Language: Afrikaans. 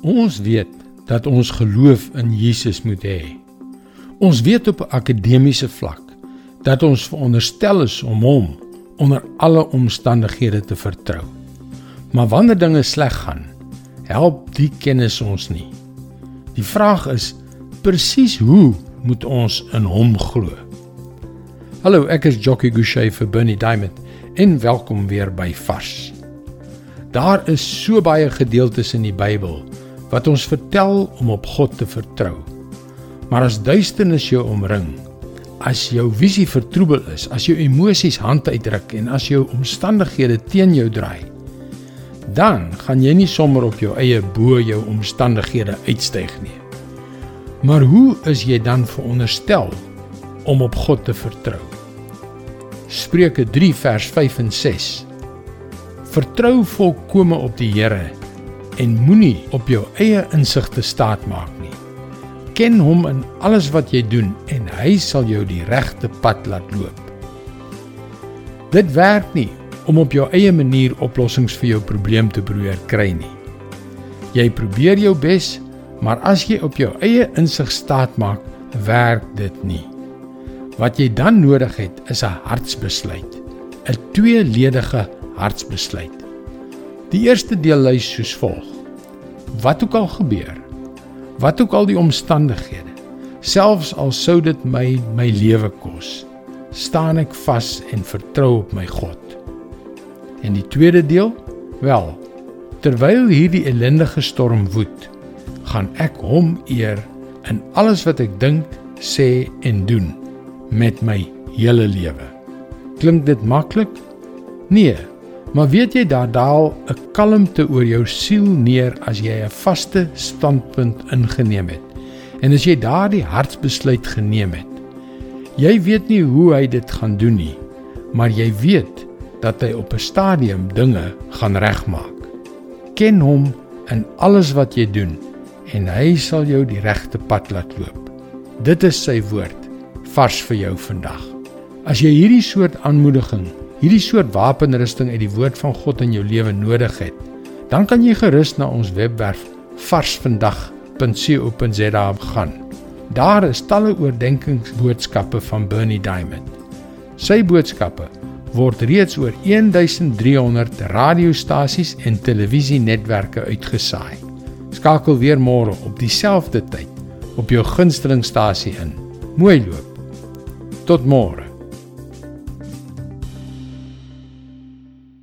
Ons weet dat ons geloof in Jesus moet hê. Ons weet op 'n akademiese vlak dat ons veronderstel is om hom onder alle omstandighede te vertrou. Maar wanneer dinge sleg gaan, help die kennis ons nie. Die vraag is presies hoe moet ons in hom glo? Hallo, ek is Jockey Gouchee vir Bernie Diamond en welkom weer by Vars. Daar is so baie gedeeltes in die Bybel wat ons vertel om op God te vertrou. Maar as duisternis jou omring, as jou visie vertroebel is, as jou emosies hand uitdruk en as jou omstandighede teen jou draai, dan gaan jy nie sommer op jou eie bo jou omstandighede uitstyg nie. Maar hoe is jy dan veronderstel om op God te vertrou? Spreuke 3 vers 5 en 6. Vertrou volkome op die Here en moenie op jou eie insigte staat maak nie. Ken hom in alles wat jy doen en hy sal jou die regte pad laat loop. Dit werk nie om op jou eie manier oplossings vir jou probleem te probeer kry nie. Jy probeer jou bes, maar as jy op jou eie insig staat maak, werk dit nie. Wat jy dan nodig het, is 'n hartsbesluit, 'n tweeledige hartsbesluit. Die eerste deel lui soos volg: Wat ook al gebeur, wat ook al die omstandighede, selfs al sou dit my my lewe kos, staan ek vas en vertrou op my God. En die tweede deel, wel, terwyl hierdie ellendige storm woed, gaan ek hom eer in alles wat ek dink, sê en doen met my hele lewe. Klink dit maklik? Nee, Maar weet jy daar daal 'n kalmte oor jou siel neer as jy 'n vaste standpunt ingeneem het. En as jy daardie hartsbesluit geneem het. Jy weet nie hoe hy dit gaan doen nie, maar jy weet dat hy op 'n stadium dinge gaan regmaak. Ken hom in alles wat jy doen en hy sal jou die regte pad laat loop. Dit is sy woord vars vir jou vandag. As jy hierdie soort aanmoediging hierdie soort wapenrusting uit die woord van God in jou lewe nodig het, dan kan jy gerus na ons webwerf varsvandag.co.za gaan. Daar is talle oordeenkingsboodskappe van Bernie Diamond. Sy boodskappe word reeds oor 1300 radiostasies en televisienetwerke uitgesaai. Skakel weer môre op dieselfde tyd op jou gunstelingstasie in. Mooi loop. Tot môre.